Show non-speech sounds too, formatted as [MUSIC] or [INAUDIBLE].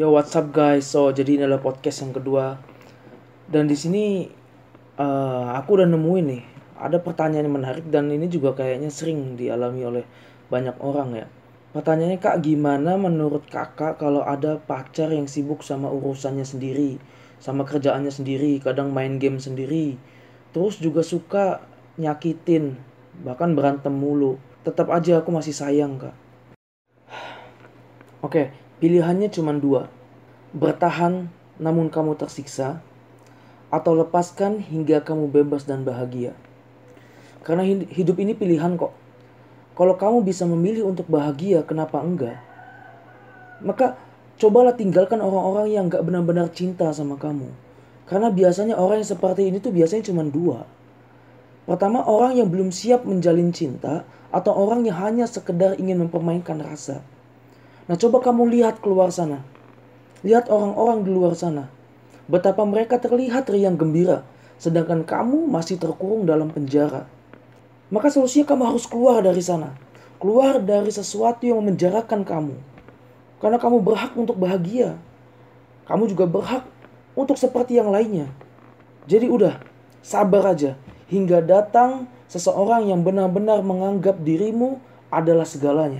Yo, what's up guys? So, jadi ini adalah podcast yang kedua. Dan di sini eh, aku udah nemuin nih, ada pertanyaan yang menarik dan ini juga kayaknya sering dialami oleh banyak orang ya. Pertanyaannya kak, gimana menurut kakak kalau ada pacar yang sibuk sama urusannya sendiri, sama kerjaannya sendiri, kadang main game sendiri, terus juga suka nyakitin, bahkan berantem mulu. Tetap aja aku masih sayang kak. [SIGHS] Oke, pilihannya cuma dua. Bertahan namun kamu tersiksa, atau lepaskan hingga kamu bebas dan bahagia. Karena hidup ini pilihan kok. Kalau kamu bisa memilih untuk bahagia, kenapa enggak? Maka cobalah tinggalkan orang-orang yang gak benar-benar cinta sama kamu. Karena biasanya orang yang seperti ini tuh biasanya cuma dua. Pertama orang yang belum siap menjalin cinta atau orang yang hanya sekedar ingin mempermainkan rasa. Nah coba kamu lihat keluar sana. Lihat orang-orang di luar sana. Betapa mereka terlihat riang gembira. Sedangkan kamu masih terkurung dalam penjara. Maka solusinya kamu harus keluar dari sana. Keluar dari sesuatu yang memenjarakan kamu. Karena kamu berhak untuk bahagia. Kamu juga berhak untuk seperti yang lainnya. Jadi udah, sabar aja. Hingga datang seseorang yang benar-benar menganggap dirimu adalah segalanya.